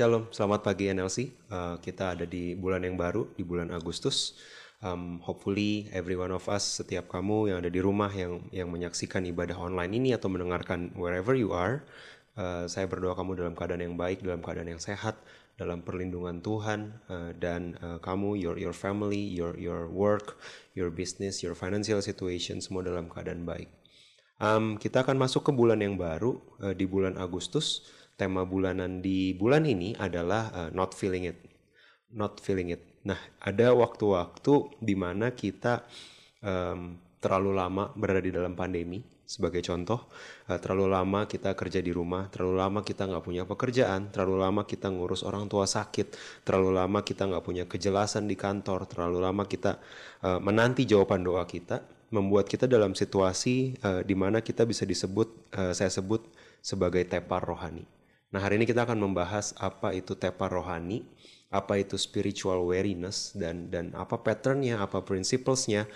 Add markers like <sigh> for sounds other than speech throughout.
Shalom, selamat pagi NLC. Uh, kita ada di bulan yang baru, di bulan Agustus. Um, hopefully every one of us, setiap kamu yang ada di rumah yang yang menyaksikan ibadah online ini atau mendengarkan wherever you are, uh, saya berdoa kamu dalam keadaan yang baik, dalam keadaan yang sehat, dalam perlindungan Tuhan uh, dan uh, kamu, your your family, your your work, your business, your financial situation semua dalam keadaan baik. Um, kita akan masuk ke bulan yang baru uh, di bulan Agustus tema bulanan di bulan ini adalah uh, not feeling it. Not feeling it. Nah, ada waktu-waktu di mana kita um, terlalu lama berada di dalam pandemi. Sebagai contoh, uh, terlalu lama kita kerja di rumah, terlalu lama kita nggak punya pekerjaan, terlalu lama kita ngurus orang tua sakit, terlalu lama kita nggak punya kejelasan di kantor, terlalu lama kita uh, menanti jawaban doa kita, membuat kita dalam situasi uh, di mana kita bisa disebut, uh, saya sebut sebagai tepar rohani. Nah, hari ini kita akan membahas apa itu tepar rohani, apa itu spiritual weariness dan dan apa patternnya, apa principlesnya.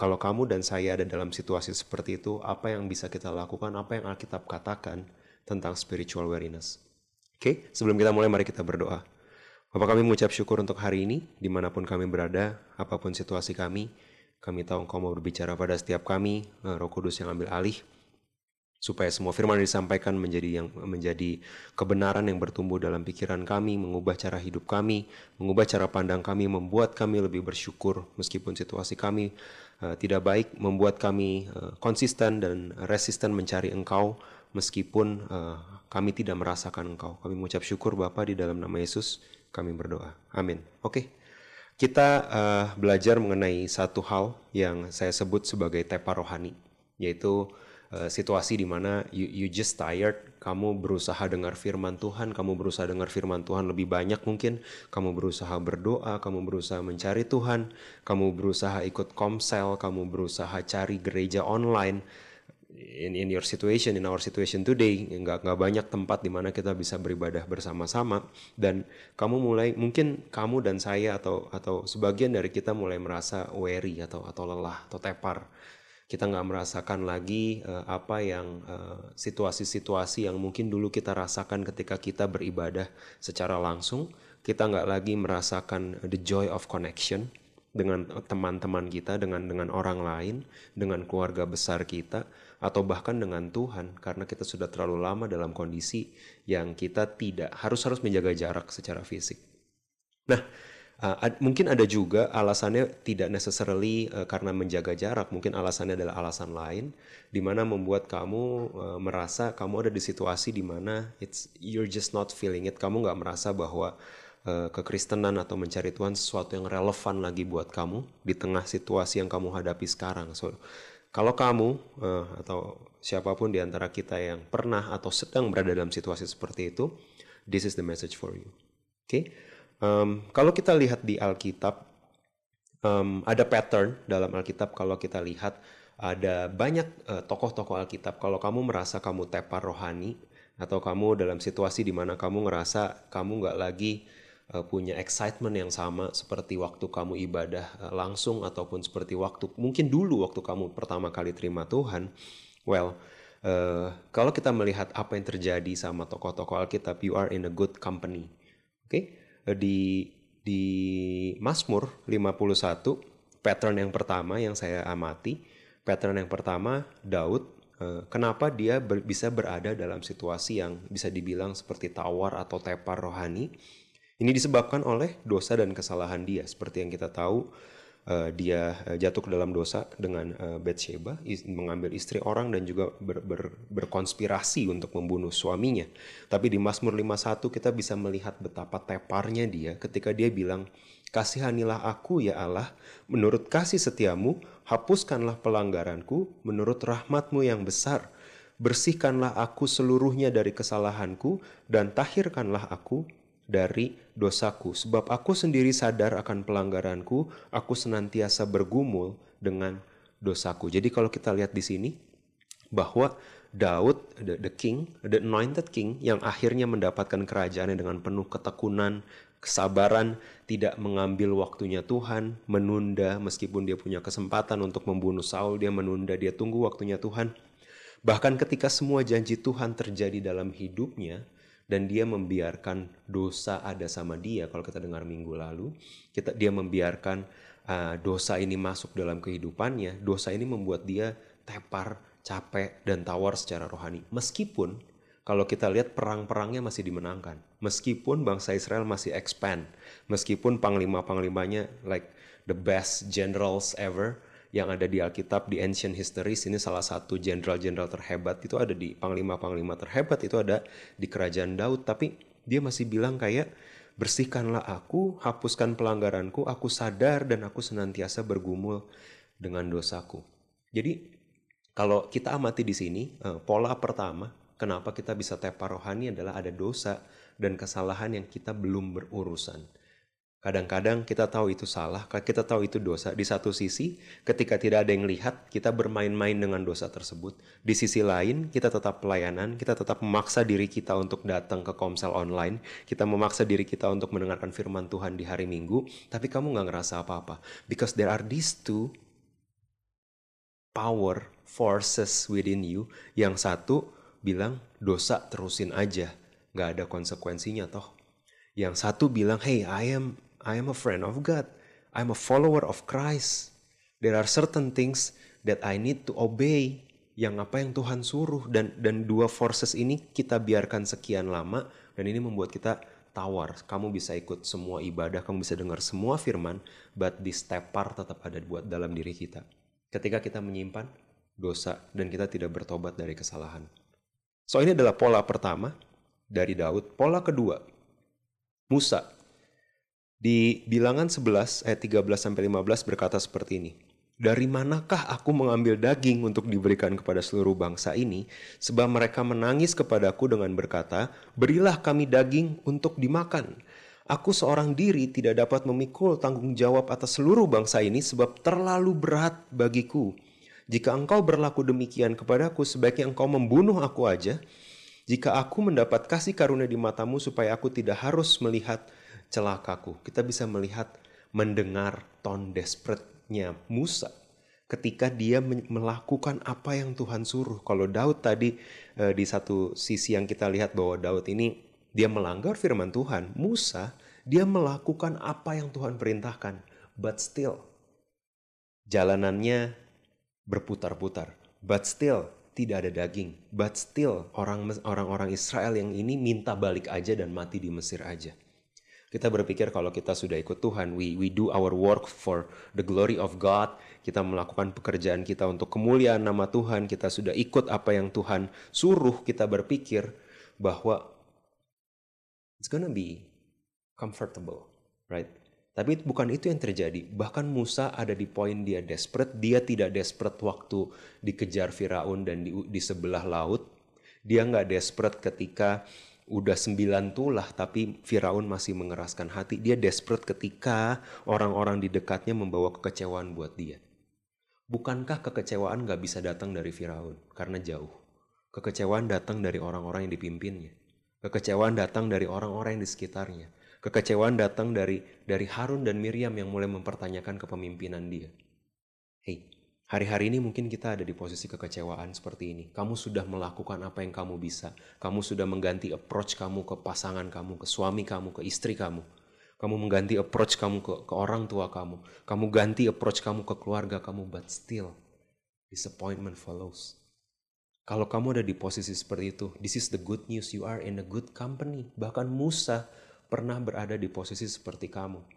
Kalau kamu dan saya ada dalam situasi seperti itu, apa yang bisa kita lakukan, apa yang Alkitab katakan tentang spiritual weariness. Oke, sebelum kita mulai mari kita berdoa. Bapak kami mengucap syukur untuk hari ini, di mana pun kami berada, apa pun situasi kami, kami tahu Engkau mau berbicara pada setiap kami, eh, Roh Kudus yang ambil alih, supaya semua firman yang disampaikan menjadi yang menjadi kebenaran yang bertumbuh dalam pikiran kami, mengubah cara hidup kami, mengubah cara pandang kami, membuat kami lebih bersyukur meskipun situasi kami uh, tidak baik, membuat kami uh, konsisten dan resisten mencari Engkau meskipun uh, kami tidak merasakan Engkau. Kami mengucap syukur Bapa di dalam nama Yesus, kami berdoa. Amin. Oke. Okay. Kita uh, belajar mengenai satu hal yang saya sebut sebagai tepa rohani, yaitu uh, situasi di mana you, you just tired, kamu berusaha dengar firman Tuhan, kamu berusaha dengar firman Tuhan lebih banyak mungkin, kamu berusaha berdoa, kamu berusaha mencari Tuhan, kamu berusaha ikut komsel, kamu berusaha cari gereja online. In, in your situation, in our situation today, nggak nggak banyak tempat di mana kita bisa beribadah bersama-sama dan kamu mulai mungkin kamu dan saya atau atau sebagian dari kita mulai merasa weary atau atau lelah atau tepar kita nggak merasakan lagi uh, apa yang eh, situasi-situasi uh, yang mungkin dulu kita rasakan ketika kita beribadah secara langsung kita nggak lagi merasakan the joy of connection dengan teman-teman kita dengan dengan orang lain dengan keluarga besar kita atau bahkan dengan Tuhan karena kita sudah terlalu lama dalam kondisi yang kita tidak harus harus menjaga jarak secara fisik. Nah, Uh, ad, mungkin ada juga alasannya tidak necessarily uh, karena menjaga jarak, mungkin alasannya adalah alasan lain, di mana membuat kamu uh, merasa kamu ada di situasi di mana it's you're just not feeling it, kamu nggak merasa bahwa uh, kekristenan atau mencari Tuhan sesuatu yang relevan lagi buat kamu di tengah situasi yang kamu hadapi sekarang. So, kalau kamu uh, atau siapa pun di antara kita yang pernah atau sedang berada dalam situasi seperti itu, this is the message for you. Oke. Okay? Um, kalau kita lihat di Alkitab, um, ada pattern dalam Alkitab. Kalau kita lihat ada banyak uh, tokoh-tokoh Alkitab. Kalau kamu merasa kamu tepar rohani atau kamu dalam situasi di mana kamu ngerasa kamu nggak lagi uh, punya excitement yang sama seperti waktu kamu ibadah uh, langsung ataupun seperti waktu mungkin dulu waktu kamu pertama kali terima Tuhan. Well, uh, kalau kita melihat apa yang terjadi sama tokoh-tokoh Alkitab, you are in a good company. Oke? Okay? Di di Mazmur 51 pattern yang pertama yang saya amati pattern yang pertama Daud eh, kenapa dia ber, bisa berada dalam situasi yang bisa dibilang seperti tawar atau tepar rohani? Ini disebabkan oleh dosa dan kesalahan dia seperti yang kita tahu uh, dia uh, jatuh ke dalam dosa dengan uh, Bathsheba, mengambil istri orang dan juga ber, ber, berkonspirasi untuk membunuh suaminya. Tapi di Mazmur 51 kita bisa melihat betapa teparnya dia ketika dia bilang, Kasihanilah aku ya Allah, menurut kasih setiamu, hapuskanlah pelanggaranku, menurut rahmatmu yang besar. Bersihkanlah aku seluruhnya dari kesalahanku, dan tahirkanlah aku dari dosaku, sebab aku sendiri sadar akan pelanggaranku, aku senantiasa bergumul dengan dosaku. Jadi kalau kita lihat di sini bahwa Daud, the, the king, the anointed king yang akhirnya mendapatkan kerajaannya dengan penuh ketekunan, kesabaran, tidak mengambil waktunya Tuhan, menunda meskipun dia punya kesempatan untuk membunuh Saul, dia menunda, dia tunggu waktunya Tuhan. Bahkan ketika semua janji Tuhan terjadi dalam hidupnya, dan dia membiarkan dosa ada sama dia. Kalau kita dengar minggu lalu kita dia membiarkan uh, dosa ini masuk dalam kehidupannya. Dosa ini membuat dia tepar capek dan tawar secara rohani. Meskipun kalau kita lihat perang-perangnya masih dimenangkan. Meskipun bangsa Israel masih expand. Meskipun panglima-panglimanya like the best generals ever yang ada di Alkitab di ancient histories ini salah satu jenderal-jenderal terhebat. Itu ada di panglima-panglima terhebat itu ada di kerajaan Daud. Tapi dia masih bilang kayak bersihkanlah aku hapuskan pelanggaranku aku sadar dan aku senantiasa bergumul dengan dosaku. Jadi kalau kita amati di sini eh, pola pertama kenapa kita bisa tepar rohani adalah ada dosa dan kesalahan yang kita belum berurusan Kadang-kadang kita tahu itu salah, kita tahu itu dosa. Di satu sisi, ketika tidak ada yang lihat, kita bermain-main dengan dosa tersebut. Di sisi lain, kita tetap pelayanan, kita tetap memaksa diri kita untuk datang ke komsel online, kita memaksa diri kita untuk mendengarkan firman Tuhan di hari Minggu, tapi kamu nggak ngerasa apa-apa. Because there are these two power forces within you. Yang satu bilang, dosa terusin aja, nggak ada konsekuensinya toh. Yang satu bilang, hey, I am I am a friend of God. I'm a follower of Christ. There are certain things that I need to obey. Yang apa yang Tuhan suruh dan dan dua forces ini kita biarkan sekian lama dan ini membuat kita tawar. Kamu bisa ikut semua ibadah, kamu bisa dengar semua firman, but this tepar tetap ada buat dalam diri kita. Ketika kita menyimpan dosa dan kita tidak bertobat dari kesalahan. So ini adalah pola pertama dari Daud. Pola kedua, Musa di bilangan 11 ayat 13 sampai 15 berkata seperti ini. Dari manakah aku mengambil daging untuk diberikan kepada seluruh bangsa ini? Sebab mereka menangis kepadaku dengan berkata, Berilah kami daging untuk dimakan. Aku seorang diri tidak dapat memikul tanggung jawab atas seluruh bangsa ini sebab terlalu berat bagiku. Jika engkau berlaku demikian kepadaku, sebaiknya engkau membunuh aku aja. Jika aku mendapat kasih karunia di matamu supaya aku tidak harus melihat celakaku. Kita bisa melihat, mendengar ton desperate-nya Musa ketika dia melakukan apa yang Tuhan suruh. Kalau Daud tadi eh, di satu sisi yang kita lihat bahwa Daud ini dia melanggar firman Tuhan, Musa dia melakukan apa yang Tuhan perintahkan, but still jalanannya berputar-putar, but still tidak ada daging, but still orang orang-orang Israel yang ini minta balik aja dan mati di Mesir aja. Kita berpikir kalau kita sudah ikut Tuhan, we we do our work for the glory of God. Kita melakukan pekerjaan kita untuk kemuliaan nama Tuhan. Kita sudah ikut apa yang Tuhan suruh. Kita berpikir bahwa it's gonna be comfortable, right? Tapi bukan itu yang terjadi. Bahkan Musa ada di poin dia desperate. Dia tidak desperate waktu dikejar Firaun dan di, di sebelah laut. Dia nggak desperate ketika udah sembilan tulah tapi Firaun masih mengeraskan hati. Dia desperate ketika orang-orang di dekatnya membawa kekecewaan buat dia. Bukankah kekecewaan gak bisa datang dari Firaun karena jauh? Kekecewaan datang dari orang-orang yang dipimpinnya. Kekecewaan datang dari orang-orang yang di sekitarnya. Kekecewaan datang dari dari Harun dan Miriam yang mulai mempertanyakan kepemimpinan dia. Hei, Hari-hari ini mungkin kita ada di posisi kekecewaan seperti ini. Kamu sudah melakukan apa yang kamu bisa. Kamu sudah mengganti approach kamu ke pasangan kamu, ke suami kamu, ke istri kamu. Kamu mengganti approach kamu ke, ke orang tua kamu. Kamu ganti approach kamu ke keluarga kamu, but still disappointment follows. Kalau kamu ada di posisi seperti itu, this is the good news. You are in a good company. Bahkan Musa pernah berada di posisi seperti kamu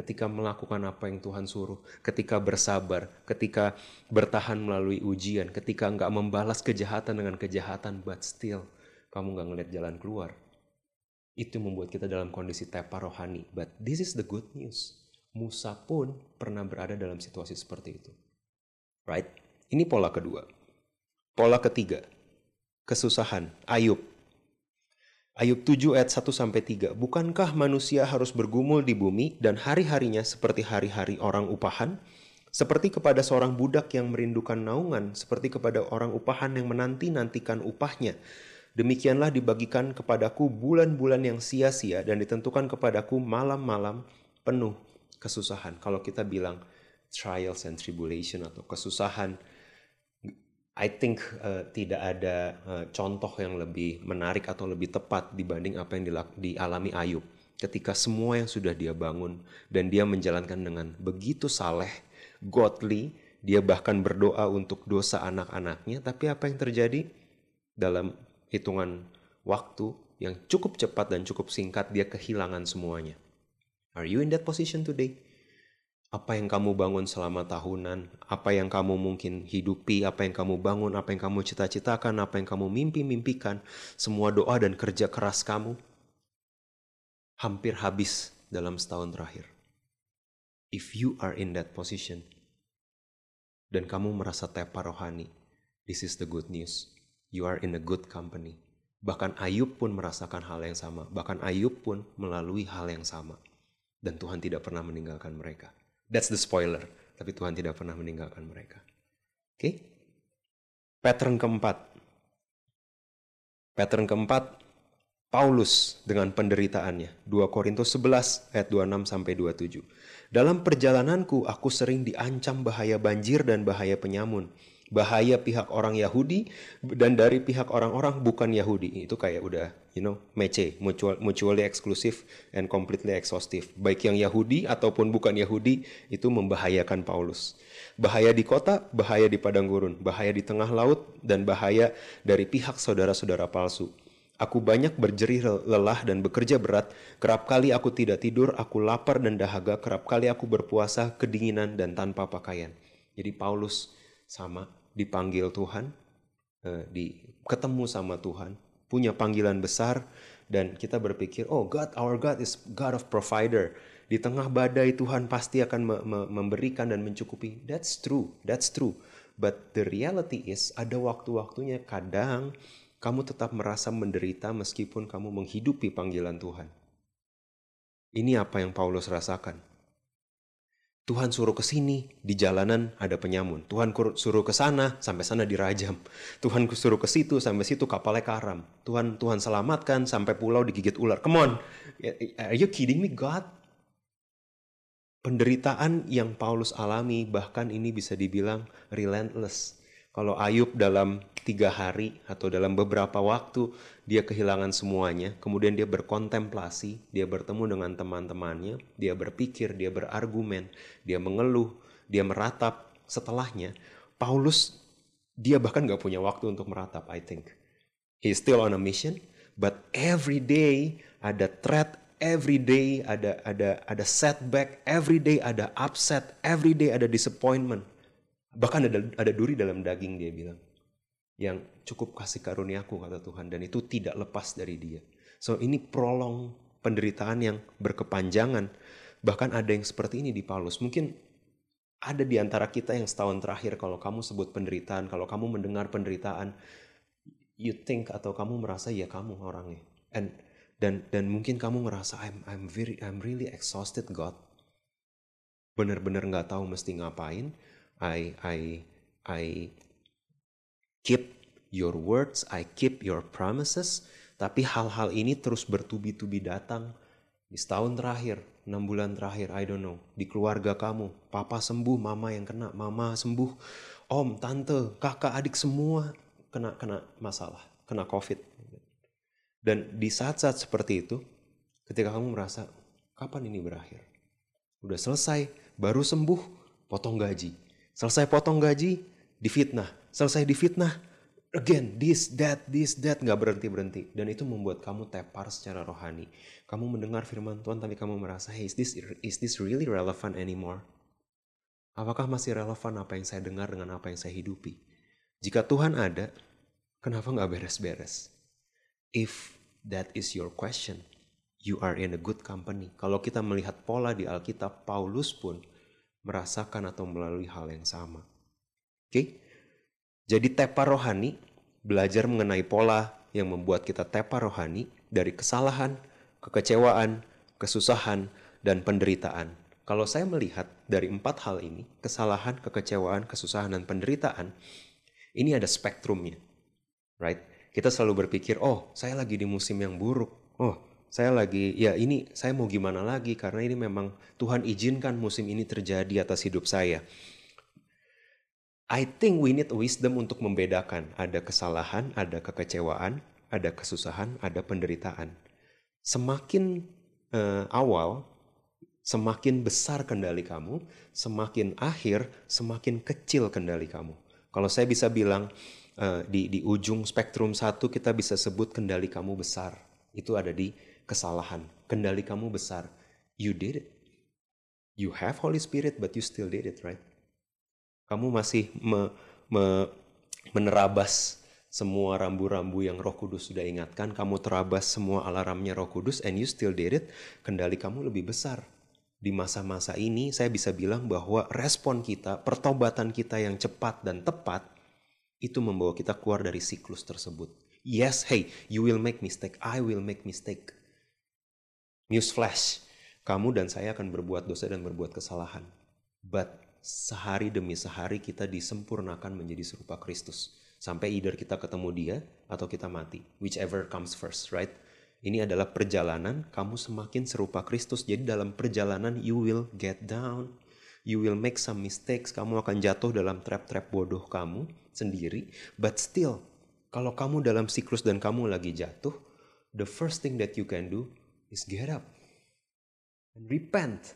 ketika melakukan apa yang Tuhan suruh, ketika bersabar, ketika bertahan melalui ujian, ketika nggak membalas kejahatan dengan kejahatan, but still kamu nggak ngeliat jalan keluar. Itu membuat kita dalam kondisi tepa rohani. But this is the good news. Musa pun pernah berada dalam situasi seperti itu. Right? Ini pola kedua. Pola ketiga, kesusahan. Ayub. Ayub 7 ayat 1 sampai 3. Bukankah manusia harus bergumul di bumi dan hari-harinya seperti hari-hari orang upahan? Seperti kepada seorang budak yang merindukan naungan, seperti kepada orang upahan yang menanti-nantikan upahnya. Demikianlah dibagikan kepadaku bulan-bulan yang sia-sia dan ditentukan kepadaku malam-malam penuh kesusahan. Kalau kita bilang trials and tribulation atau kesusahan, I think uh, tidak ada uh, contoh yang lebih menarik atau lebih tepat dibanding apa yang dialami Ayub. Ketika semua yang sudah dia bangun dan dia menjalankan dengan begitu saleh, godly, dia bahkan berdoa untuk dosa anak-anaknya, tapi apa yang terjadi dalam hitungan waktu yang cukup cepat dan cukup singkat dia kehilangan semuanya. Are you in that position today? Apa yang kamu bangun selama tahunan, apa yang kamu mungkin hidupi, apa yang kamu bangun, apa yang kamu cita-citakan, apa yang kamu mimpi-mimpikan, semua doa dan kerja keras kamu hampir habis dalam setahun terakhir. If you are in that position dan kamu merasa tepa rohani, this is the good news. You are in a good company. Bahkan Ayub pun merasakan hal yang sama. Bahkan Ayub pun melalui hal yang sama. Dan Tuhan tidak pernah meninggalkan mereka. That's the spoiler. Tapi Tuhan tidak pernah meninggalkan mereka. Oke? Okay? Pattern keempat. Pattern keempat, Paulus dengan penderitaannya. 2 Korintus 11 ayat 26 sampai 27. Dalam perjalananku aku sering diancam bahaya banjir dan bahaya penyamun bahaya pihak orang Yahudi dan dari pihak orang-orang bukan Yahudi itu kayak udah you know mece mutual, mutually exclusive and completely exhaustive baik yang Yahudi ataupun bukan Yahudi itu membahayakan Paulus bahaya di kota bahaya di padang gurun bahaya di tengah laut dan bahaya dari pihak saudara-saudara palsu Aku banyak berjerih lelah dan bekerja berat. Kerap kali aku tidak tidur, aku lapar dan dahaga. Kerap kali aku berpuasa, kedinginan dan tanpa pakaian. Jadi Paulus sama dipanggil Tuhan, eh, di ketemu sama Tuhan, punya panggilan besar dan kita berpikir, oh God, our God is God of provider. Di tengah badai Tuhan pasti akan me me memberikan dan mencukupi. That's true, that's true. But the reality is ada waktu-waktunya kadang kamu tetap merasa menderita meskipun kamu menghidupi panggilan Tuhan. Ini apa yang Paulus rasakan. Tuhan suruh ke sini, di jalanan ada penyamun. Tuhan suruh ke sana, sampai sana dirajam. Tuhan suruh ke situ, sampai situ kapalnya karam. Tuhan Tuhan selamatkan sampai pulau digigit ular. Come on, are you kidding me God? Penderitaan yang Paulus alami bahkan ini bisa dibilang relentless. Kalau Ayub dalam tiga hari atau dalam beberapa waktu dia kehilangan semuanya, kemudian dia berkontemplasi, dia bertemu dengan teman-temannya, dia berpikir, dia berargumen, dia mengeluh, dia meratap. Setelahnya, Paulus dia bahkan gak punya waktu untuk meratap, I think. He's still on a mission, but every day ada threat, every day ada ada ada setback, every day ada upset, every day ada disappointment. Bahkan ada ada duri dalam daging dia bilang yang cukup kasih karuniaku kata Tuhan dan itu tidak lepas dari dia. So ini prolong penderitaan yang berkepanjangan. Bahkan ada yang seperti ini di Paulus. Mungkin ada di antara kita yang setahun terakhir kalau kamu sebut penderitaan, kalau kamu mendengar penderitaan, you think atau kamu merasa ya kamu orangnya. And dan dan mungkin kamu merasa I'm I'm very I'm really exhausted God. Benar-benar nggak tahu mesti ngapain. I I I keep your words, I keep your promises. Tapi hal-hal ini terus bertubi-tubi datang di setahun terakhir, enam bulan terakhir, I don't know. Di keluarga kamu, papa sembuh, mama yang kena, mama sembuh, om, tante, kakak, adik semua kena kena masalah, kena covid. Dan di saat-saat seperti itu, ketika kamu merasa, kapan ini berakhir? Udah selesai, baru sembuh, potong gaji. Selesai potong gaji, difitnah selesai difitnah, again this that this that nggak berhenti berhenti dan itu membuat kamu tepar secara rohani. Kamu mendengar firman Tuhan tapi kamu merasa, hey, is this is this really relevant anymore? Apakah masih relevan apa yang saya dengar dengan apa yang saya hidupi? Jika Tuhan ada, kenapa nggak beres-beres? If that is your question, you are in a good company. Kalau kita melihat pola di Alkitab, Paulus pun merasakan atau melalui hal yang sama. Oke? Jadi tepa rohani, belajar mengenai pola yang membuat kita tepa rohani, dari kesalahan, kekecewaan, kesusahan, dan penderitaan. Kalau saya melihat dari empat hal ini, kesalahan, kekecewaan, kesusahan, dan penderitaan, ini ada spektrumnya. Right? Kita selalu berpikir, oh saya lagi di musim yang buruk. Oh saya lagi, ya ini saya mau gimana lagi karena ini memang Tuhan izinkan musim ini terjadi atas hidup saya. I think we need wisdom untuk membedakan ada kesalahan, ada kekecewaan, ada kesusahan, ada penderitaan. Semakin uh, awal, semakin besar kendali kamu, semakin akhir, semakin kecil kendali kamu. Kalau saya bisa bilang uh, di di ujung spektrum satu kita bisa sebut kendali kamu besar. Itu ada di kesalahan. Kendali kamu besar. You did it. You have Holy Spirit but you still did it, right? Kamu masih me, me, menerabas semua rambu-rambu yang Roh Kudus sudah ingatkan, kamu terabas semua alarmnya Roh Kudus and you still did it, kendali kamu lebih besar. Di masa-masa ini saya bisa bilang bahwa respon kita, pertobatan kita yang cepat dan tepat itu membawa kita keluar dari siklus tersebut. Yes, hey, you will make mistake, I will make mistake. News flash, kamu dan saya akan berbuat dosa dan berbuat kesalahan. But sehari demi sehari kita disempurnakan menjadi serupa Kristus. Sampai either kita ketemu dia atau kita mati. Whichever comes first, right? Ini adalah perjalanan, kamu semakin serupa Kristus. Jadi dalam perjalanan you will get down. You will make some mistakes. Kamu akan jatuh dalam trap-trap bodoh kamu sendiri. But still, kalau kamu dalam siklus dan kamu lagi jatuh, the first thing that you can do is get up and repent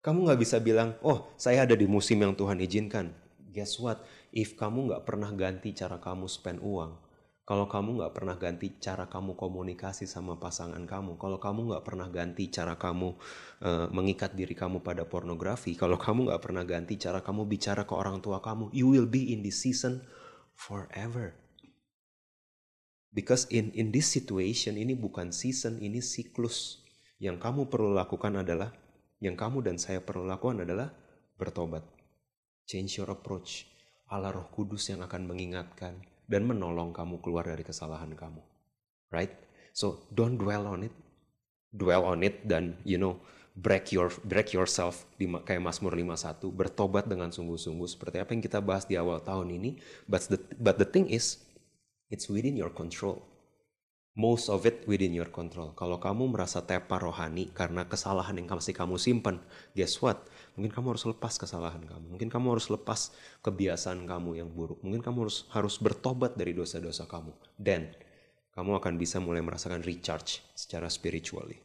kamu nggak bisa bilang, oh saya ada di musim yang Tuhan izinkan. Guess what? If kamu nggak pernah ganti cara kamu spend uang, kalau kamu nggak pernah ganti cara kamu komunikasi sama pasangan kamu, kalau kamu nggak pernah ganti cara kamu uh, mengikat diri kamu pada pornografi, kalau kamu nggak pernah ganti cara kamu bicara ke orang tua kamu, you will be in this season forever. Because in in this situation ini bukan season, ini siklus. Yang kamu perlu lakukan adalah yang kamu dan saya perlu lakukan adalah bertobat. Change your approach. Allah Roh Kudus yang akan mengingatkan dan menolong kamu keluar dari kesalahan kamu. Right? So don't dwell on it. Dwell on it dan you know break your break yourself di kayak Mazmur 51 bertobat dengan sungguh-sungguh seperti apa yang kita bahas di awal tahun ini but the but the thing is it's within your control most of it within your control. Kalau kamu merasa tepar rohani karena kesalahan yang masih kamu simpan, guess what? Mungkin kamu harus lepas kesalahan kamu. Mungkin kamu harus lepas kebiasaan kamu yang buruk. Mungkin kamu harus harus bertobat dari dosa-dosa kamu. Dan kamu akan bisa mulai merasakan recharge secara spiritually.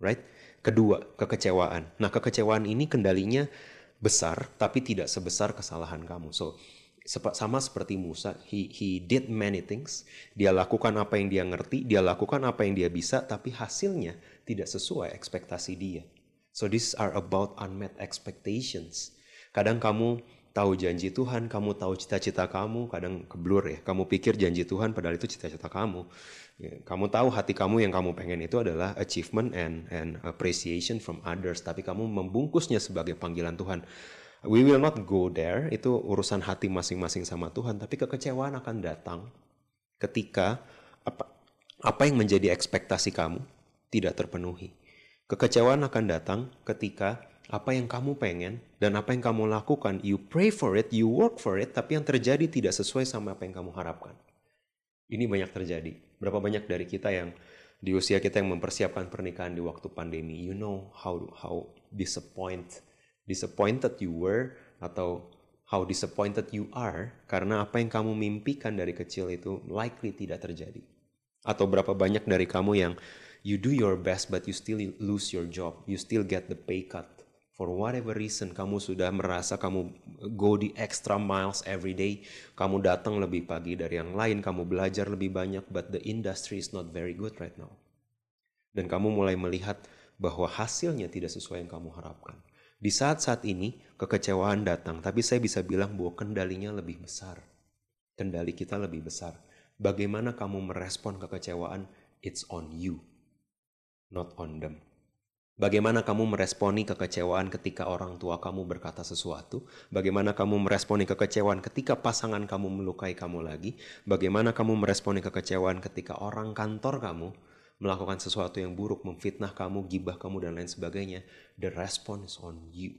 Right? Kedua, kekecewaan. Nah, kekecewaan ini kendalinya besar tapi tidak sebesar kesalahan kamu. So, sama seperti Musa, he he did many things. Dia lakukan apa yang dia ngerti, dia lakukan apa yang dia bisa, tapi hasilnya tidak sesuai ekspektasi dia. So these are about unmet expectations. Kadang kamu tahu janji Tuhan, kamu tahu cita-cita kamu, kadang keblur ya. Kamu pikir janji Tuhan padahal itu cita-cita kamu. Ya, kamu tahu hati kamu yang kamu pengen itu adalah achievement and and appreciation from others, tapi kamu membungkusnya sebagai panggilan Tuhan We will not go there, itu urusan hati masing-masing sama Tuhan, tapi kekecewaan akan datang ketika apa apa yang menjadi ekspektasi kamu tidak terpenuhi. Kekecewaan akan datang ketika apa yang kamu pengen dan apa yang kamu lakukan, you pray for it, you work for it, tapi yang terjadi tidak sesuai sama apa yang kamu harapkan. Ini banyak terjadi. Berapa banyak dari kita yang di usia kita yang mempersiapkan pernikahan di waktu pandemi, you know how how disappoint disappointed you were atau how disappointed you are karena apa yang kamu mimpikan dari kecil itu likely tidak terjadi. Atau berapa banyak dari kamu yang you do your best but you still lose your job, you still get the pay cut. For whatever reason kamu sudah merasa kamu go the extra miles every day, kamu datang lebih pagi dari yang lain, kamu belajar lebih banyak but the industry is not very good right now. Dan kamu mulai melihat bahwa hasilnya tidak sesuai yang kamu harapkan. Di saat-saat ini kekecewaan datang, tapi saya bisa bilang bahwa kendalinya lebih besar. Kendali kita lebih besar. Bagaimana kamu merespon kekecewaan? It's on you, not on them. Bagaimana kamu meresponi kekecewaan ketika orang tua kamu berkata sesuatu? Bagaimana kamu meresponi kekecewaan ketika pasangan kamu melukai kamu lagi? Bagaimana kamu meresponi kekecewaan ketika orang kantor kamu melakukan sesuatu yang buruk, memfitnah kamu, gibah kamu, dan lain sebagainya, the response on you.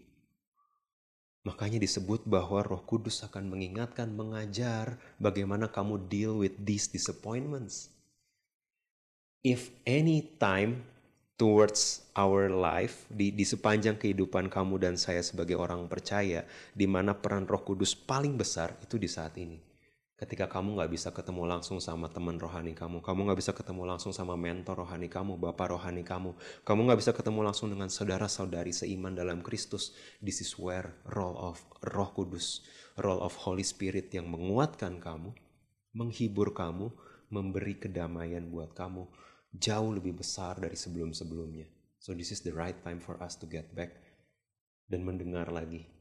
Makanya disebut bahwa Roh Kudus akan mengingatkan, mengajar bagaimana kamu deal with these disappointments. If any time towards our life di, di sepanjang kehidupan kamu dan saya sebagai orang percaya, di mana peran Roh Kudus paling besar itu di saat ini Ketika kamu nggak bisa ketemu langsung sama teman rohani kamu, kamu nggak bisa ketemu langsung sama mentor rohani kamu, bapak rohani kamu, kamu nggak bisa ketemu langsung dengan saudara-saudari seiman dalam Kristus. This is where role of Roh Kudus, role of Holy Spirit yang menguatkan kamu, menghibur kamu, memberi kedamaian buat kamu jauh lebih besar dari sebelum-sebelumnya. So this is the right time for us to get back dan mendengar lagi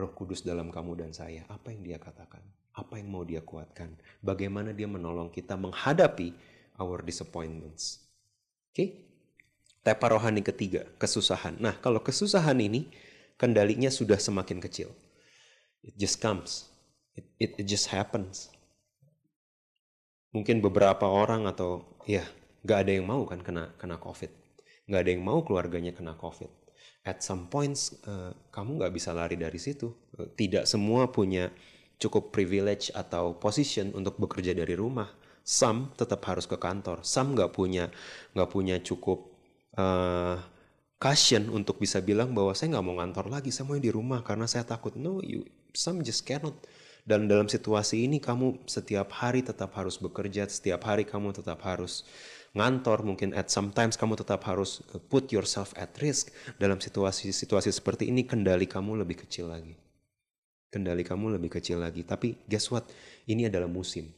Roh Kudus dalam kamu dan saya, apa yang dia katakan? Apa yang mau dia kuatkan? Bagaimana dia menolong kita menghadapi our disappointments? Oke? Okay? Tepa rohani ketiga, kesusahan. Nah, kalau kesusahan ini kendalinya sudah semakin kecil. It just comes. It, it, it just happens. Mungkin beberapa orang atau ya gak ada yang mau kan kena kena COVID. Gak ada yang mau keluarganya kena COVID. At some points uh, kamu gak bisa lari dari situ. Tidak semua punya cukup privilege atau position untuk bekerja dari rumah. Some tetap harus ke kantor. Some nggak punya nggak punya cukup uh, caution untuk bisa bilang bahwa saya nggak mau ngantor lagi, saya mau di rumah karena saya takut. No, you some just cannot. Dan dalam situasi ini kamu setiap hari tetap harus bekerja, setiap hari kamu tetap harus ngantor, mungkin at sometimes kamu tetap harus put yourself at risk. Dalam situasi-situasi seperti ini kendali kamu lebih kecil lagi kendali kamu lebih kecil lagi. Tapi guess what? Ini adalah musim.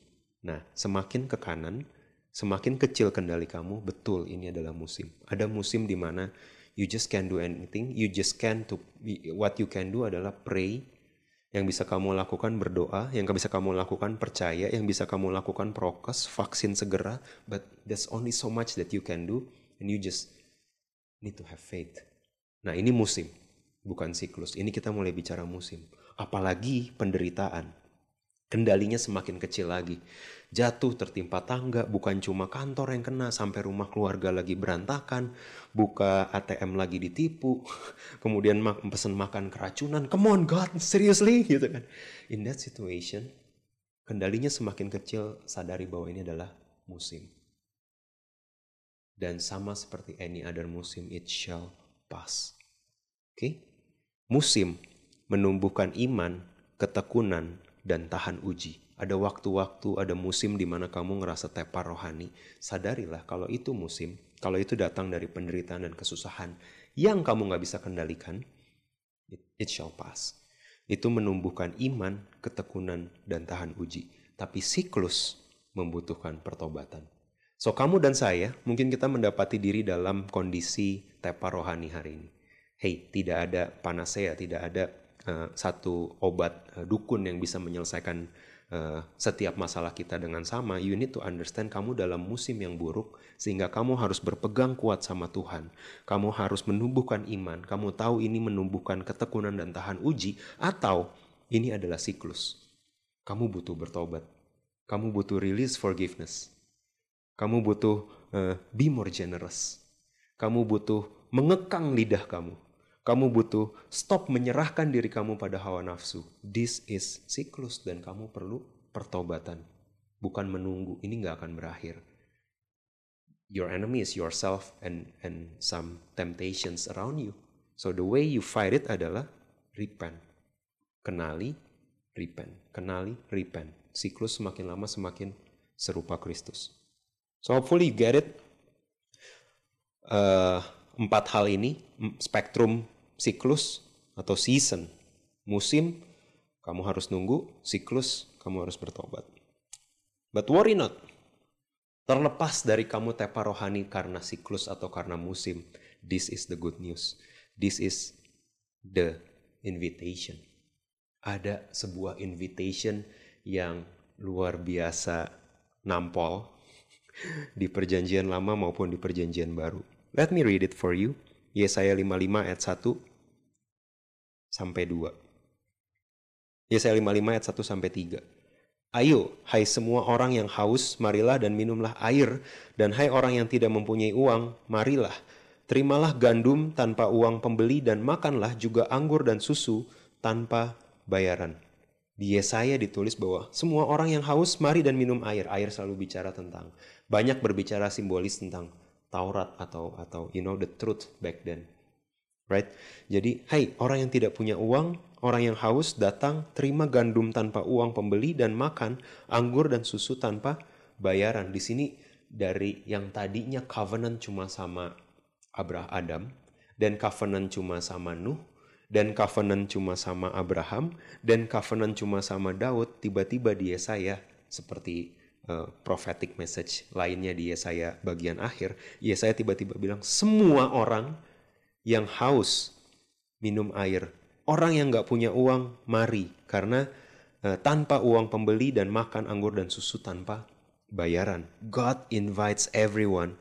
Nah, semakin ke kanan, semakin kecil kendali kamu, betul ini adalah musim. Ada musim di mana you just can't do anything, you just can't to what you can do adalah pray. Yang bisa kamu lakukan berdoa, yang bisa kamu lakukan percaya, yang bisa kamu lakukan prokes, vaksin segera, but there's only so much that you can do and you just need to have faith. Nah, ini musim, bukan siklus. Ini kita mulai bicara musim apalagi penderitaan. Kendalinya semakin kecil lagi. Jatuh tertimpa tangga, bukan cuma kantor yang kena, sampai rumah keluarga lagi berantakan, buka ATM lagi ditipu, <laughs> kemudian mak pesen makan keracunan. Come on God, seriously gitu kan. In that situation, kendalinya semakin kecil, sadari bahwa ini adalah musim. Dan sama seperti any other musim, it shall pass. Oke? Okay? Musim menumbuhkan iman, ketekunan, dan tahan uji. Ada waktu-waktu, ada musim di mana kamu ngerasa tepar rohani. Sadarilah kalau itu musim, kalau itu datang dari penderitaan dan kesusahan yang kamu nggak bisa kendalikan, it, it shall pass. Itu menumbuhkan iman, ketekunan, dan tahan uji. Tapi siklus membutuhkan pertobatan. So kamu dan saya mungkin kita mendapati diri dalam kondisi tepar rohani hari ini. Hey, tidak ada panasea, tidak ada uh, satu obat uh, dukun yang bisa menyelesaikan uh, setiap masalah kita dengan sama, you need to understand kamu dalam musim yang buruk sehingga kamu harus berpegang kuat sama Tuhan. Kamu harus menumbuhkan iman, kamu tahu ini menumbuhkan ketekunan dan tahan uji atau ini adalah siklus. Kamu butuh bertobat. Kamu butuh release forgiveness. Kamu butuh uh, be more generous. Kamu butuh mengekang lidah kamu kamu butuh stop menyerahkan diri kamu pada hawa nafsu. This is siklus dan kamu perlu pertobatan. Bukan menunggu, ini nggak akan berakhir. Your enemy is yourself and and some temptations around you. So the way you fight it adalah repent. Kenali, repent. Kenali, repent. Siklus semakin lama semakin serupa Kristus. So hopefully you get it. Uh, empat hal ini, spektrum siklus atau season, musim, kamu harus nunggu, siklus, kamu harus bertobat. But worry not. Terlepas dari kamu tepa rohani karena siklus atau karena musim, this is the good news. This is the invitation. Ada sebuah invitation yang luar biasa nampol <laughs> di perjanjian lama maupun di perjanjian baru. Let me read it for you. Yesaya 55 ayat 1 sampai 2. Yesaya 55 ayat 1 sampai 3. Ayo, hai semua orang yang haus, marilah dan minumlah air, dan hai orang yang tidak mempunyai uang, marilah. Terimalah gandum tanpa uang pembeli dan makanlah juga anggur dan susu tanpa bayaran. Di Yesaya ditulis bahwa semua orang yang haus mari dan minum air. Air selalu bicara tentang banyak berbicara simbolis tentang Taurat atau atau you know the truth back then. Right? Jadi, hai orang yang tidak punya uang, orang yang haus datang terima gandum tanpa uang pembeli dan makan anggur dan susu tanpa bayaran. Di sini dari yang tadinya covenant cuma sama Abraham Adam dan covenant cuma sama Nuh dan covenant cuma sama Abraham dan covenant cuma sama Daud tiba-tiba di Yesaya seperti uh, prophetic message lainnya di Yesaya bagian akhir Yesaya tiba-tiba bilang semua orang yang haus minum air orang yang nggak punya uang mari karena uh, tanpa uang pembeli dan makan anggur dan susu tanpa bayaran God invites everyone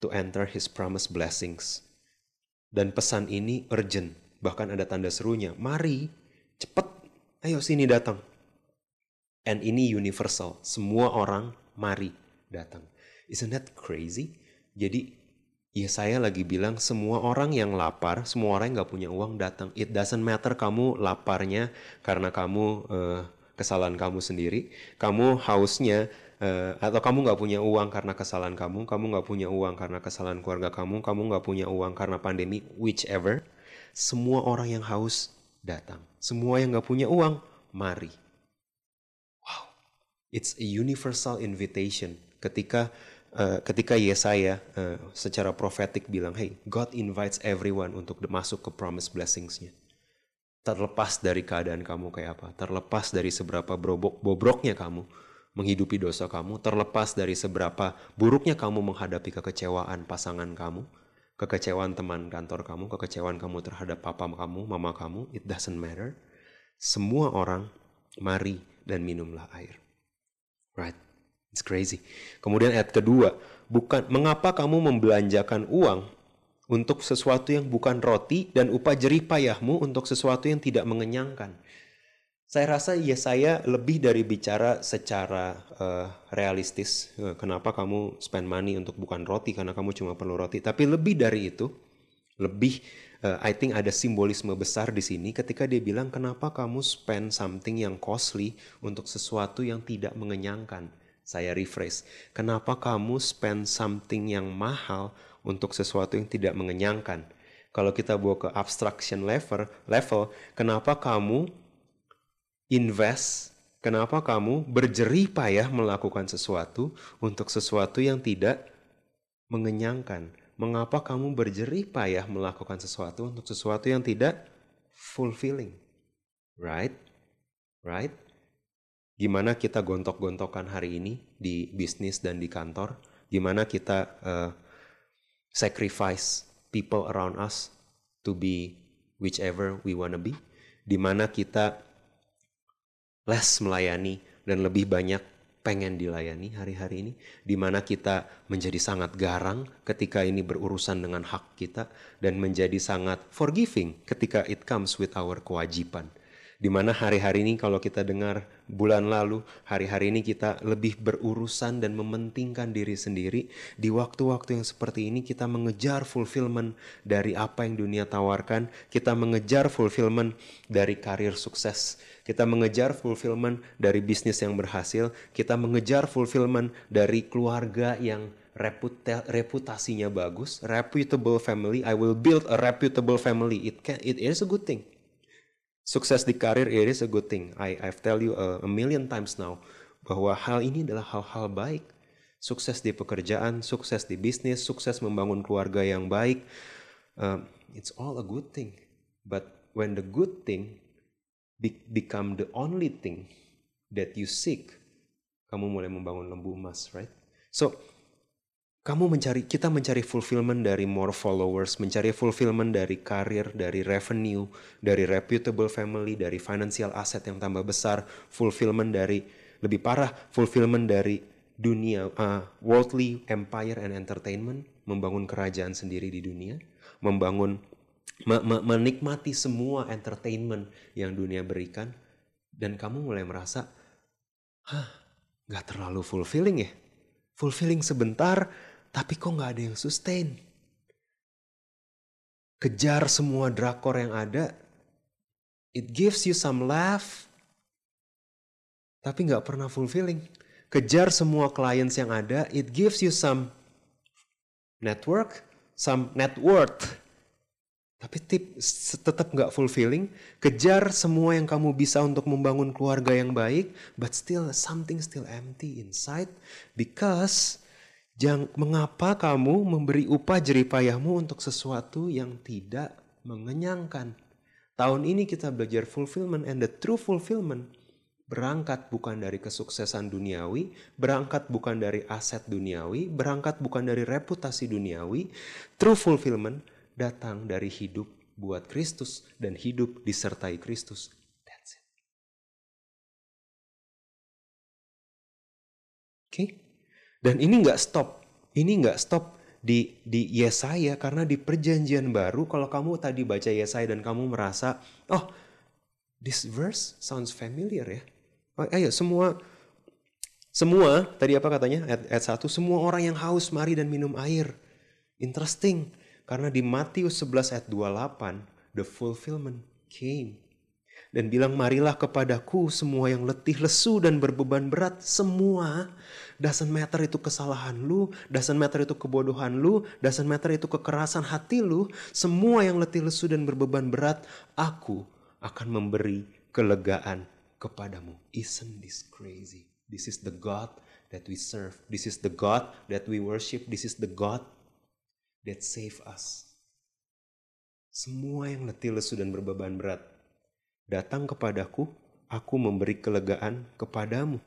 to enter his promised blessings dan pesan ini urgent bahkan ada tanda serunya. Mari, cepet, ayo sini datang. And ini universal, semua orang mari datang. Isn't that crazy? Jadi ya saya lagi bilang semua orang yang lapar, semua orang yang gak punya uang datang. It doesn't matter kamu laparnya karena kamu uh, kesalahan kamu sendiri, kamu hausnya uh, atau kamu nggak punya uang karena kesalahan kamu, kamu nggak punya uang karena kesalahan keluarga kamu, kamu nggak punya uang karena pandemi, whichever semua orang yang haus datang. Semua yang gak punya uang, mari. Wow, it's a universal invitation. Ketika uh, ketika Yesaya uh, secara profetik bilang, hey, God invites everyone untuk masuk ke promise blessingsnya. Terlepas dari keadaan kamu kayak apa, terlepas dari seberapa bobrok, bobroknya kamu menghidupi dosa kamu, terlepas dari seberapa buruknya kamu menghadapi kekecewaan pasangan kamu, kekecewaan teman kantor kamu, kekecewaan kamu terhadap papa kamu, mama kamu, it doesn't matter. Semua orang mari dan minumlah air. Right? It's crazy. Kemudian ayat kedua, bukan mengapa kamu membelanjakan uang untuk sesuatu yang bukan roti dan upah jerih payahmu untuk sesuatu yang tidak mengenyangkan. Saya rasa ya saya lebih dari bicara secara uh, realistis. Uh, kenapa kamu spend money untuk bukan roti karena kamu cuma perlu roti. Tapi lebih dari itu, lebih uh, I think ada simbolisme besar di sini ketika dia bilang kenapa kamu spend something yang costly untuk sesuatu yang tidak mengenyangkan. Saya rephrase, kenapa kamu spend something yang mahal untuk sesuatu yang tidak mengenyangkan? Kalau kita bawa ke abstraction level, level, kenapa kamu invest, kenapa kamu berjerih payah melakukan sesuatu untuk sesuatu yang tidak mengenyangkan? Mengapa kamu berjerih payah melakukan sesuatu untuk sesuatu yang tidak fulfilling? Right? Right? Gimana kita gontok-gontokan hari ini di bisnis dan di kantor? Gimana kita uh, sacrifice people around us to be whichever we wanna be? Di mana kita less melayani dan lebih banyak pengen dilayani hari-hari ini di mana kita menjadi sangat garang ketika ini berurusan dengan hak kita dan menjadi sangat forgiving ketika it comes with our kewajiban Di mana hari-hari ini kalau kita dengar bulan lalu, hari-hari ini kita lebih berurusan dan mementingkan diri sendiri. Di waktu-waktu yang seperti ini kita mengejar fulfillment dari apa yang dunia tawarkan. Kita mengejar fulfillment dari karir sukses. Kita mengejar fulfillment dari bisnis yang berhasil. Kita mengejar fulfillment dari keluarga yang reputa reputasinya bagus, reputable family. I will build a reputable family. It can, it is a good thing sukses di karir it is a good thing. I I've tell you a, a million times now bahwa hal ini adalah hal-hal baik. Sukses di pekerjaan, sukses di bisnis, sukses membangun keluarga yang baik. Uh, it's all a good thing. But when the good thing be become the only thing that you seek, kamu mulai membangun lembu emas, right? So kamu mencari kita mencari fulfillment dari more followers, mencari fulfillment dari karir, dari revenue, dari reputable family, dari financial asset yang tambah besar, fulfillment dari lebih parah, fulfillment dari dunia uh, worldly empire and entertainment, membangun kerajaan sendiri di dunia, membangun me, me, menikmati semua entertainment yang dunia berikan dan kamu mulai merasa hah, gak terlalu fulfilling ya? Fulfilling sebentar, tapi kok gak ada yang sustain? Kejar semua drakor yang ada, it gives you some laugh, tapi gak pernah fulfilling. Kejar semua clients yang ada, it gives you some network, some net worth, tapi tip tetap nggak fulfilling. Kejar semua yang kamu bisa untuk membangun keluarga yang baik, but still something still empty inside because jang, mengapa kamu memberi upah jeripayahmu untuk sesuatu yang tidak mengenyangkan? Tahun ini kita belajar fulfillment and the true fulfillment berangkat bukan dari kesuksesan duniawi, berangkat bukan dari aset duniawi, berangkat bukan dari reputasi duniawi. True fulfillment datang dari hidup buat Kristus dan hidup disertai Kristus. That's it. Oke? Okay? Dan ini nggak stop. Ini nggak stop di di Yesaya karena di perjanjian baru kalau kamu tadi baca Yesaya dan kamu merasa, oh, this verse sounds familiar ya. Oh, ayo semua semua tadi apa katanya ayat, ayat 1 semua orang yang haus mari dan minum air. Interesting. Karena di Matius 11 ayat 28, the fulfillment came. Dan bilang, marilah kepadaku semua yang letih, lesu, dan berbeban berat. Semua, doesn't matter itu kesalahan lu, doesn't matter itu kebodohan lu, doesn't matter itu kekerasan hati lu. Semua yang letih, lesu, dan berbeban berat, aku akan memberi kelegaan kepadamu. Isn't this crazy? This is the God that we serve. This is the God that we worship. This is the God that save us. Semua yang letih lesu dan berbeban berat, datang kepadaku, aku memberi kelegaan kepadamu.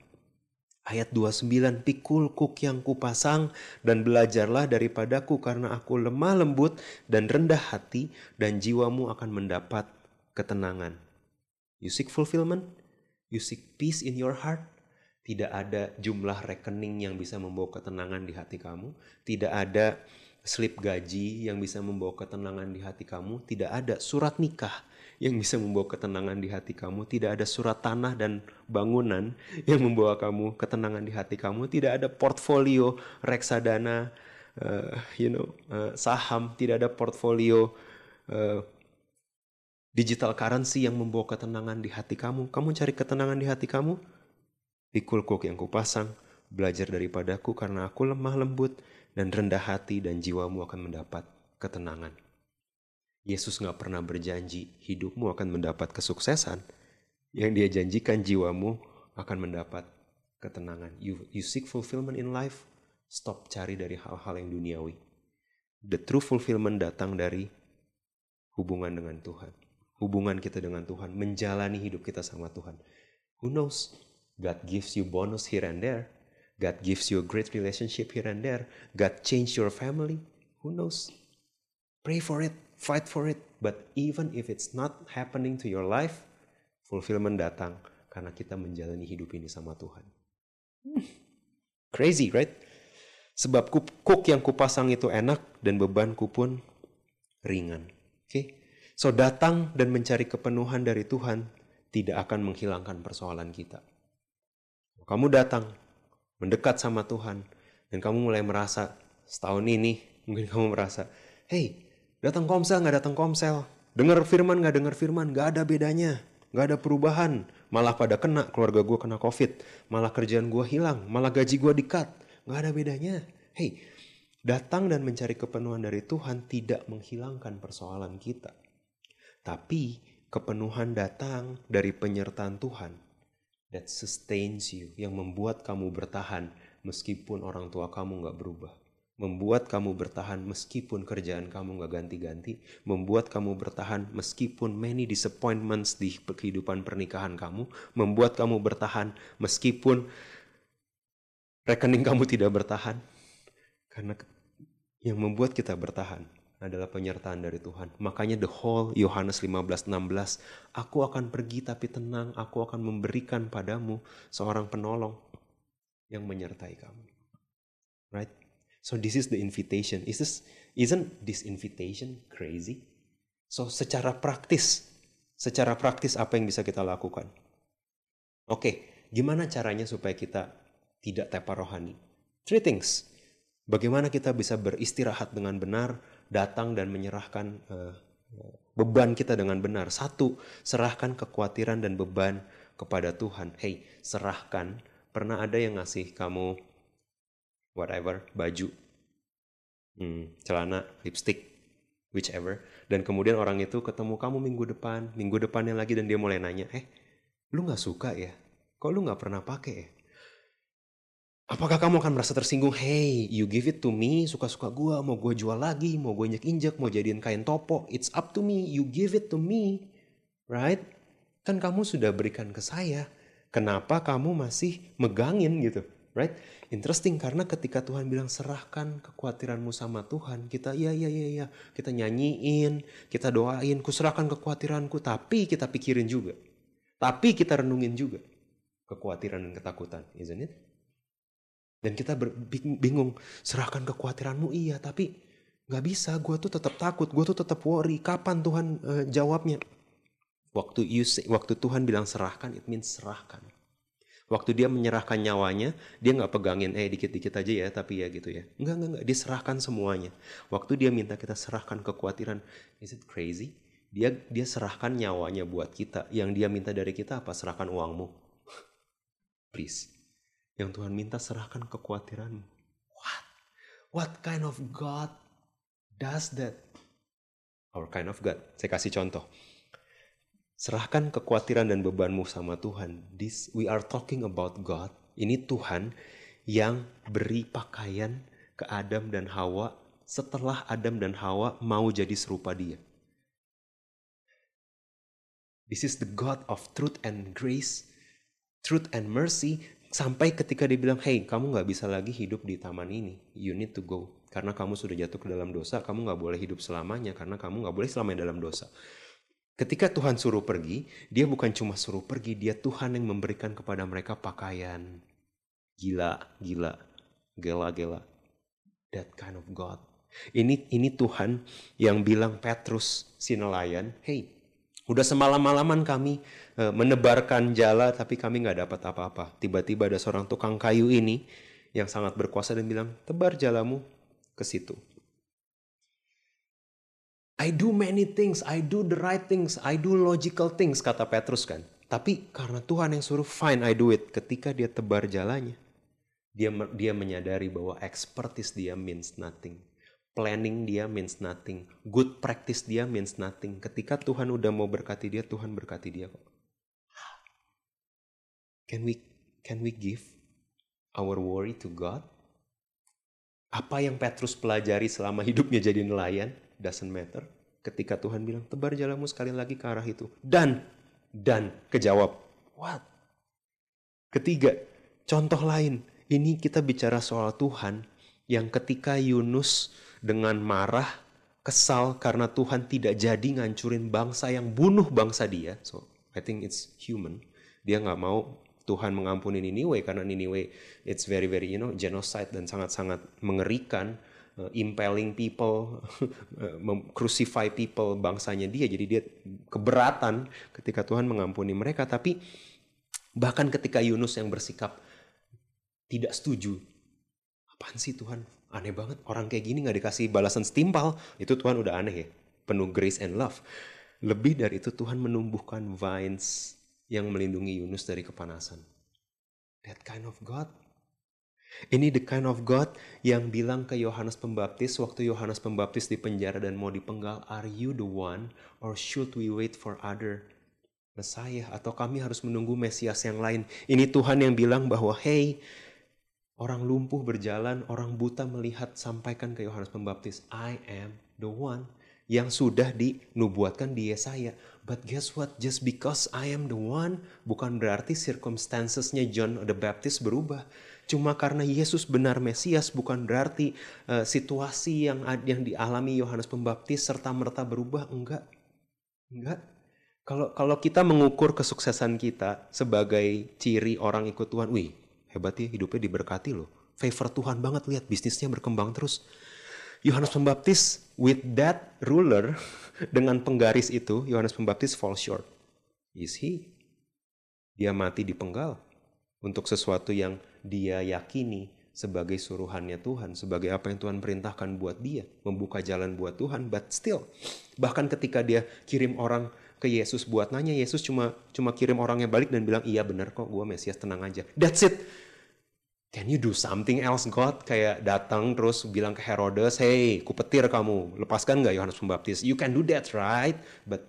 Ayat 29, pikul kuk yang kupasang dan belajarlah daripadaku karena aku lemah lembut dan rendah hati dan jiwamu akan mendapat ketenangan. You seek fulfillment? You seek peace in your heart? Tidak ada jumlah rekening yang bisa membawa ketenangan di hati kamu. Tidak ada slip gaji yang bisa membawa ketenangan di hati kamu, tidak ada surat nikah yang bisa membawa ketenangan di hati kamu, tidak ada surat tanah dan bangunan yang membawa kamu ketenangan di hati kamu, tidak ada portfolio reksadana, uh, you know, uh, saham, tidak ada portfolio uh, digital currency yang membawa ketenangan di hati kamu. Kamu cari ketenangan di hati kamu? Pikul kok yang kupasang, belajar daripadaku karena aku lemah lembut dan rendah hati dan jiwamu akan mendapat ketenangan. Yesus gak pernah berjanji hidupmu akan mendapat kesuksesan. Yang dia janjikan jiwamu akan mendapat ketenangan. You, you seek fulfillment in life, stop cari dari hal-hal yang duniawi. The true fulfillment datang dari hubungan dengan Tuhan. Hubungan kita dengan Tuhan, menjalani hidup kita sama Tuhan. Who knows? God gives you bonus here and there, God gives you a great relationship here and there. God change your family. Who knows? Pray for it, fight for it. But even if it's not happening to your life, fulfillment datang karena kita menjalani hidup ini sama Tuhan. Crazy, right? Sebab kuk yang kupasang itu enak dan bebanku pun ringan. Oke? Okay? So datang dan mencari kepenuhan dari Tuhan tidak akan menghilangkan persoalan kita. Kamu datang mendekat sama Tuhan dan kamu mulai merasa setahun ini mungkin kamu merasa hey datang komsel nggak datang komsel. Dengar firman nggak dengar firman. Nggak ada bedanya. Nggak ada perubahan. Malah pada kena keluarga gue kena covid. Malah kerjaan gue hilang. Malah gaji gue dikat nggak ada bedanya. Hey datang dan mencari kepenuhan dari Tuhan tidak menghilangkan persoalan kita. Tapi kepenuhan datang dari penyertaan Tuhan that sustains you, yang membuat kamu bertahan meskipun orang tua kamu nggak berubah. Membuat kamu bertahan meskipun kerjaan kamu nggak ganti-ganti. Membuat kamu bertahan meskipun many disappointments di kehidupan pernikahan kamu. Membuat kamu bertahan meskipun rekening kamu tidak bertahan. Karena yang membuat kita bertahan adalah penyertaan dari Tuhan. Makanya the whole Yohanes 15:16, aku akan pergi tapi tenang, aku akan memberikan padamu seorang penolong yang menyertai kamu. Right? So this is the invitation. Is this isn't this invitation crazy? So secara praktis, secara praktis apa yang bisa kita lakukan? Oke, okay, gimana caranya supaya kita tidak tepar rohani? Three things. Bagaimana kita bisa beristirahat dengan benar, datang dan menyerahkan uh, beban kita dengan benar. Satu, serahkan kekhawatiran dan beban kepada Tuhan. Hey, serahkan. Pernah ada yang ngasih kamu whatever, baju, hmm, celana, lipstick, whichever. Dan kemudian orang itu ketemu kamu minggu depan, minggu depannya lagi dan dia mulai nanya, eh, lu gak suka ya? Kok lu gak pernah pakai ya? Apakah kamu akan merasa tersinggung? Hey, you give it to me, suka-suka gue, mau gue jual lagi, mau gue injek-injek, mau jadiin kain topo. It's up to me, you give it to me. Right? Kan kamu sudah berikan ke saya. Kenapa kamu masih megangin gitu? Right? Interesting karena ketika Tuhan bilang serahkan kekhawatiranmu sama Tuhan, kita iya iya iya iya, kita nyanyiin, kita doain, kuserahkan kekhawatiranku, tapi kita pikirin juga. Tapi kita renungin juga kekhawatiran dan ketakutan, isn't it? Dan kita bingung, serahkan kekhawatiranmu iya, tapi nggak bisa. Gue tuh tetap takut, gue tuh tetap worry. Kapan Tuhan uh, jawabnya? Waktu you say, waktu Tuhan bilang serahkan, it means serahkan. Waktu dia menyerahkan nyawanya, dia nggak pegangin, eh dikit-dikit aja ya, tapi ya gitu ya. Enggak, enggak, enggak, diserahkan semuanya. Waktu dia minta kita serahkan kekhawatiran, is it crazy? Dia dia serahkan nyawanya buat kita. Yang dia minta dari kita apa? Serahkan uangmu. Please yang Tuhan minta serahkan kekhawatiranmu. What? What kind of God does that? Our kind of God. Saya kasih contoh. Serahkan kekhawatiran dan bebanmu sama Tuhan. This we are talking about God. Ini Tuhan yang beri pakaian ke Adam dan Hawa setelah Adam dan Hawa mau jadi serupa dia. This is the God of truth and grace, truth and mercy Sampai ketika dia bilang, hey kamu nggak bisa lagi hidup di taman ini, you need to go. Karena kamu sudah jatuh ke dalam dosa, kamu nggak boleh hidup selamanya karena kamu nggak boleh selamanya dalam dosa. Ketika Tuhan suruh pergi, dia bukan cuma suruh pergi, dia Tuhan yang memberikan kepada mereka pakaian. Gila, gila, gela, gela. That kind of God. Ini ini Tuhan yang bilang Petrus si nelayan, hey Udah semalam-malaman kami e, menebarkan jala tapi kami nggak dapat apa-apa. Tiba-tiba ada seorang tukang kayu ini yang sangat berkuasa dan bilang, tebar jalamu ke situ. I do many things, I do the right things, I do logical things, kata Petrus kan. Tapi karena Tuhan yang suruh, fine I do it. Ketika dia tebar jalannya, dia dia menyadari bahwa expertise dia means nothing planning dia means nothing. Good practice dia means nothing. Ketika Tuhan udah mau berkati dia, Tuhan berkati dia kok. Can we can we give our worry to God? Apa yang Petrus pelajari selama hidupnya jadi nelayan doesn't matter. Ketika Tuhan bilang tebar jalanmu sekali lagi ke arah itu dan dan kejawab what? Ketiga, contoh lain. Ini kita bicara soal Tuhan yang ketika Yunus dengan marah, kesal karena Tuhan tidak jadi ngancurin bangsa yang bunuh bangsa dia. So I think it's human. Dia nggak mau Tuhan mengampuni Niniwe karena Niniwe it's very very you know genocide dan sangat-sangat mengerikan uh, impaling people, <laughs> uh, crucify people bangsanya dia. Jadi dia keberatan ketika Tuhan mengampuni mereka. Tapi bahkan ketika Yunus yang bersikap tidak setuju, apaan sih Tuhan? aneh banget orang kayak gini nggak dikasih balasan setimpal itu Tuhan udah aneh ya penuh grace and love lebih dari itu Tuhan menumbuhkan vines yang melindungi Yunus dari kepanasan that kind of God ini the kind of God yang bilang ke Yohanes Pembaptis waktu Yohanes Pembaptis di penjara dan mau dipenggal, are you the one or should we wait for other Messiah atau kami harus menunggu Mesias yang lain? Ini Tuhan yang bilang bahwa hey, Orang lumpuh berjalan, orang buta melihat, sampaikan ke Yohanes Pembaptis, I am the one yang sudah dinubuatkan di Yesaya. But guess what? Just because I am the one, bukan berarti circumstancesnya John the Baptist berubah. Cuma karena Yesus benar Mesias, bukan berarti uh, situasi yang yang dialami Yohanes Pembaptis serta merta berubah. Enggak, enggak. Kalau kalau kita mengukur kesuksesan kita sebagai ciri orang ikut Tuhan, wih hebat ya hidupnya diberkati loh. Favor Tuhan banget lihat bisnisnya berkembang terus. Yohanes Pembaptis with that ruler <laughs> dengan penggaris itu Yohanes Pembaptis fall short. Is he? Dia mati di penggal. untuk sesuatu yang dia yakini sebagai suruhannya Tuhan, sebagai apa yang Tuhan perintahkan buat dia, membuka jalan buat Tuhan, but still, bahkan ketika dia kirim orang ke Yesus buat nanya, Yesus cuma cuma kirim orangnya balik dan bilang, iya benar kok, gue Mesias, tenang aja. That's it. Can you do something else God? Kayak datang terus bilang ke Herodes, hey, kupetir kamu, lepaskan nggak Yohanes Pembaptis? You can do that, right? But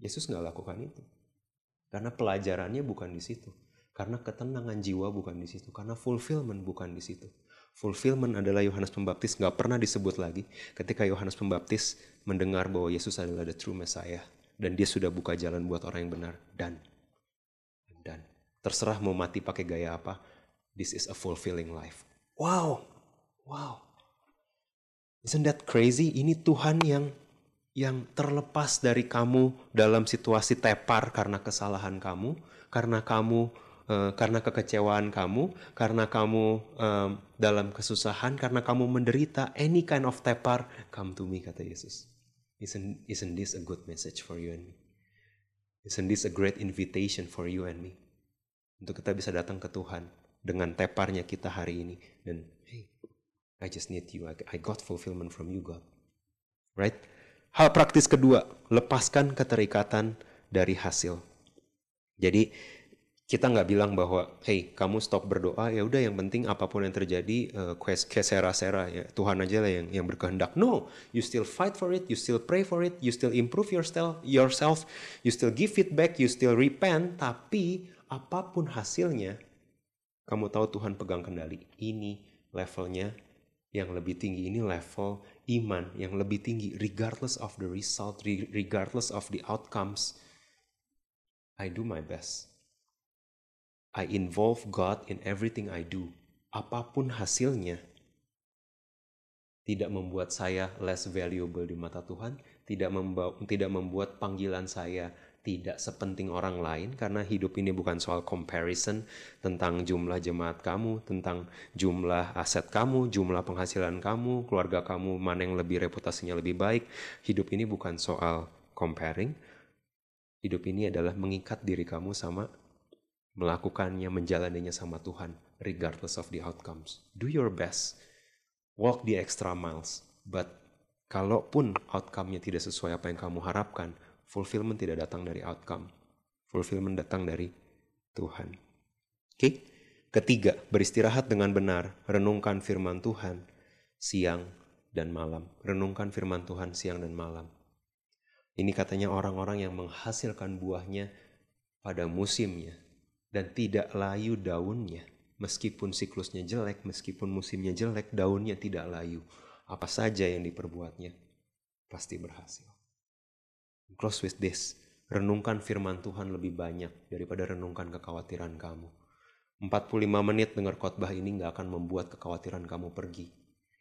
Yesus nggak lakukan itu. Karena pelajarannya bukan di situ. Karena ketenangan jiwa bukan di situ. Karena fulfillment bukan di situ. Fulfillment adalah Yohanes Pembaptis nggak pernah disebut lagi ketika Yohanes Pembaptis mendengar bahwa Yesus adalah the true Messiah dan dia sudah buka jalan buat orang yang benar dan dan terserah mau mati pakai gaya apa This is a fulfilling life. Wow, wow. Isn't that crazy? Ini Tuhan yang yang terlepas dari kamu dalam situasi tepar karena kesalahan kamu, karena kamu uh, karena kekecewaan kamu, karena kamu um, dalam kesusahan, karena kamu menderita, any kind of tepar, come to me kata Yesus. Isn't isn't this a good message for you and me? Isn't this a great invitation for you and me? Untuk kita bisa datang ke Tuhan dengan teparnya kita hari ini dan hey I just need you I got fulfillment from you God right hal praktis kedua lepaskan keterikatan dari hasil jadi kita nggak bilang bahwa hey kamu stop berdoa ya udah yang penting apa pun yang terjadi uh, kesera-sera ya Tuhan aja lah yang yang berkehendak no you still fight for it you still pray for it you still improve yourself yourself you still give feedback you still repent tapi apa pun hasilnya kamu tahu Tuhan pegang kendali. Ini levelnya yang lebih tinggi. Ini level iman yang lebih tinggi. Regardless of the result, regardless of the outcomes, I do my best. I involve God in everything I do. Apa pun hasilnya, tidak membuat saya less valuable di mata Tuhan, tidak, membawa, tidak membuat panggilan saya tidak sepenting orang lain karena hidup ini bukan soal comparison tentang jumlah jemaat kamu, tentang jumlah aset kamu, jumlah penghasilan kamu, keluarga kamu mana yang lebih reputasinya lebih baik. Hidup ini bukan soal comparing. Hidup ini adalah mengikat diri kamu sama melakukannya, menjalaninya sama Tuhan regardless of the outcomes. Do your best. Walk the extra miles. But kalaupun outcome-nya tidak sesuai apa yang kamu harapkan, Fulfillment tidak datang dari outcome. Fulfillment datang dari Tuhan. Oke? Okay? Ketiga, beristirahat dengan benar, renungkan firman Tuhan siang dan malam. Renungkan firman Tuhan siang dan malam. Ini katanya orang-orang yang menghasilkan buahnya pada musimnya dan tidak layu daunnya. Meskipun siklusnya jelek, meskipun musimnya jelek, daunnya tidak layu. Apa saja yang diperbuatnya pasti berhasil. Close with this. Renungkan firman Tuhan lebih banyak daripada renungkan kekhawatiran kamu. 45 menit dengar khotbah ini gak akan membuat kekhawatiran kamu pergi.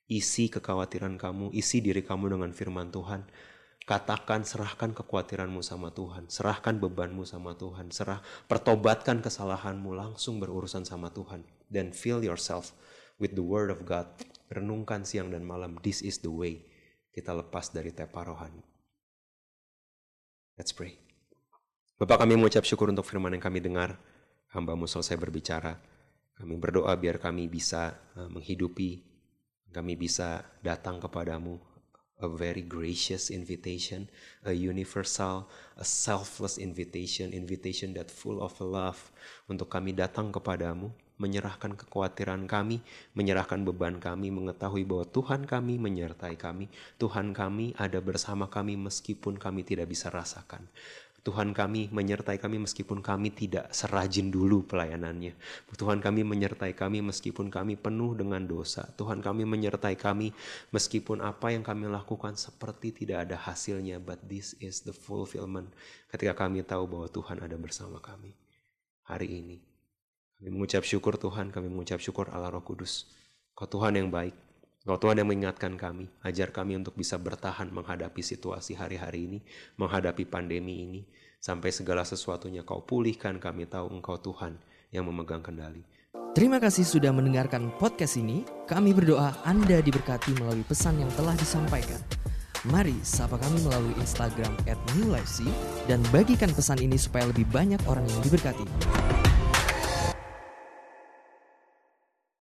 Isi kekhawatiran kamu, isi diri kamu dengan firman Tuhan. Katakan, serahkan kekhawatiranmu sama Tuhan. Serahkan bebanmu sama Tuhan. Serah, pertobatkan kesalahanmu langsung berurusan sama Tuhan. Then fill yourself with the word of God. Renungkan siang dan malam. This is the way kita lepas dari tepa rohani. Let's pray. Bapak kami mengucap syukur untuk firman yang kami dengar. Hambamu selesai berbicara. Kami berdoa biar kami bisa uh, menghidupi, kami bisa datang kepadamu. A very gracious invitation, a universal, a selfless invitation, invitation that full of love untuk kami datang kepadamu, menyerahkan kekhawatiran kami, menyerahkan beban kami, mengetahui bahwa Tuhan kami menyertai kami, Tuhan kami ada bersama kami meskipun kami tidak bisa rasakan. Tuhan kami menyertai kami meskipun kami tidak serajin dulu pelayanannya. Tuhan kami menyertai kami meskipun kami penuh dengan dosa. Tuhan kami menyertai kami meskipun apa yang kami lakukan seperti tidak ada hasilnya. But this is the fulfillment ketika kami tahu bahwa Tuhan ada bersama kami hari ini. Kami mengucap syukur Tuhan, kami mengucap syukur Allah Roh Kudus. Kau Tuhan yang baik, Kau Tuhan yang mengingatkan kami, ajar kami untuk bisa bertahan menghadapi situasi hari-hari ini, menghadapi pandemi ini, sampai segala sesuatunya Kau pulihkan kami tahu Engkau Tuhan yang memegang kendali. Terima kasih sudah mendengarkan podcast ini. Kami berdoa Anda diberkati melalui pesan yang telah disampaikan. Mari sapa kami melalui Instagram at dan bagikan pesan ini supaya lebih banyak orang yang diberkati.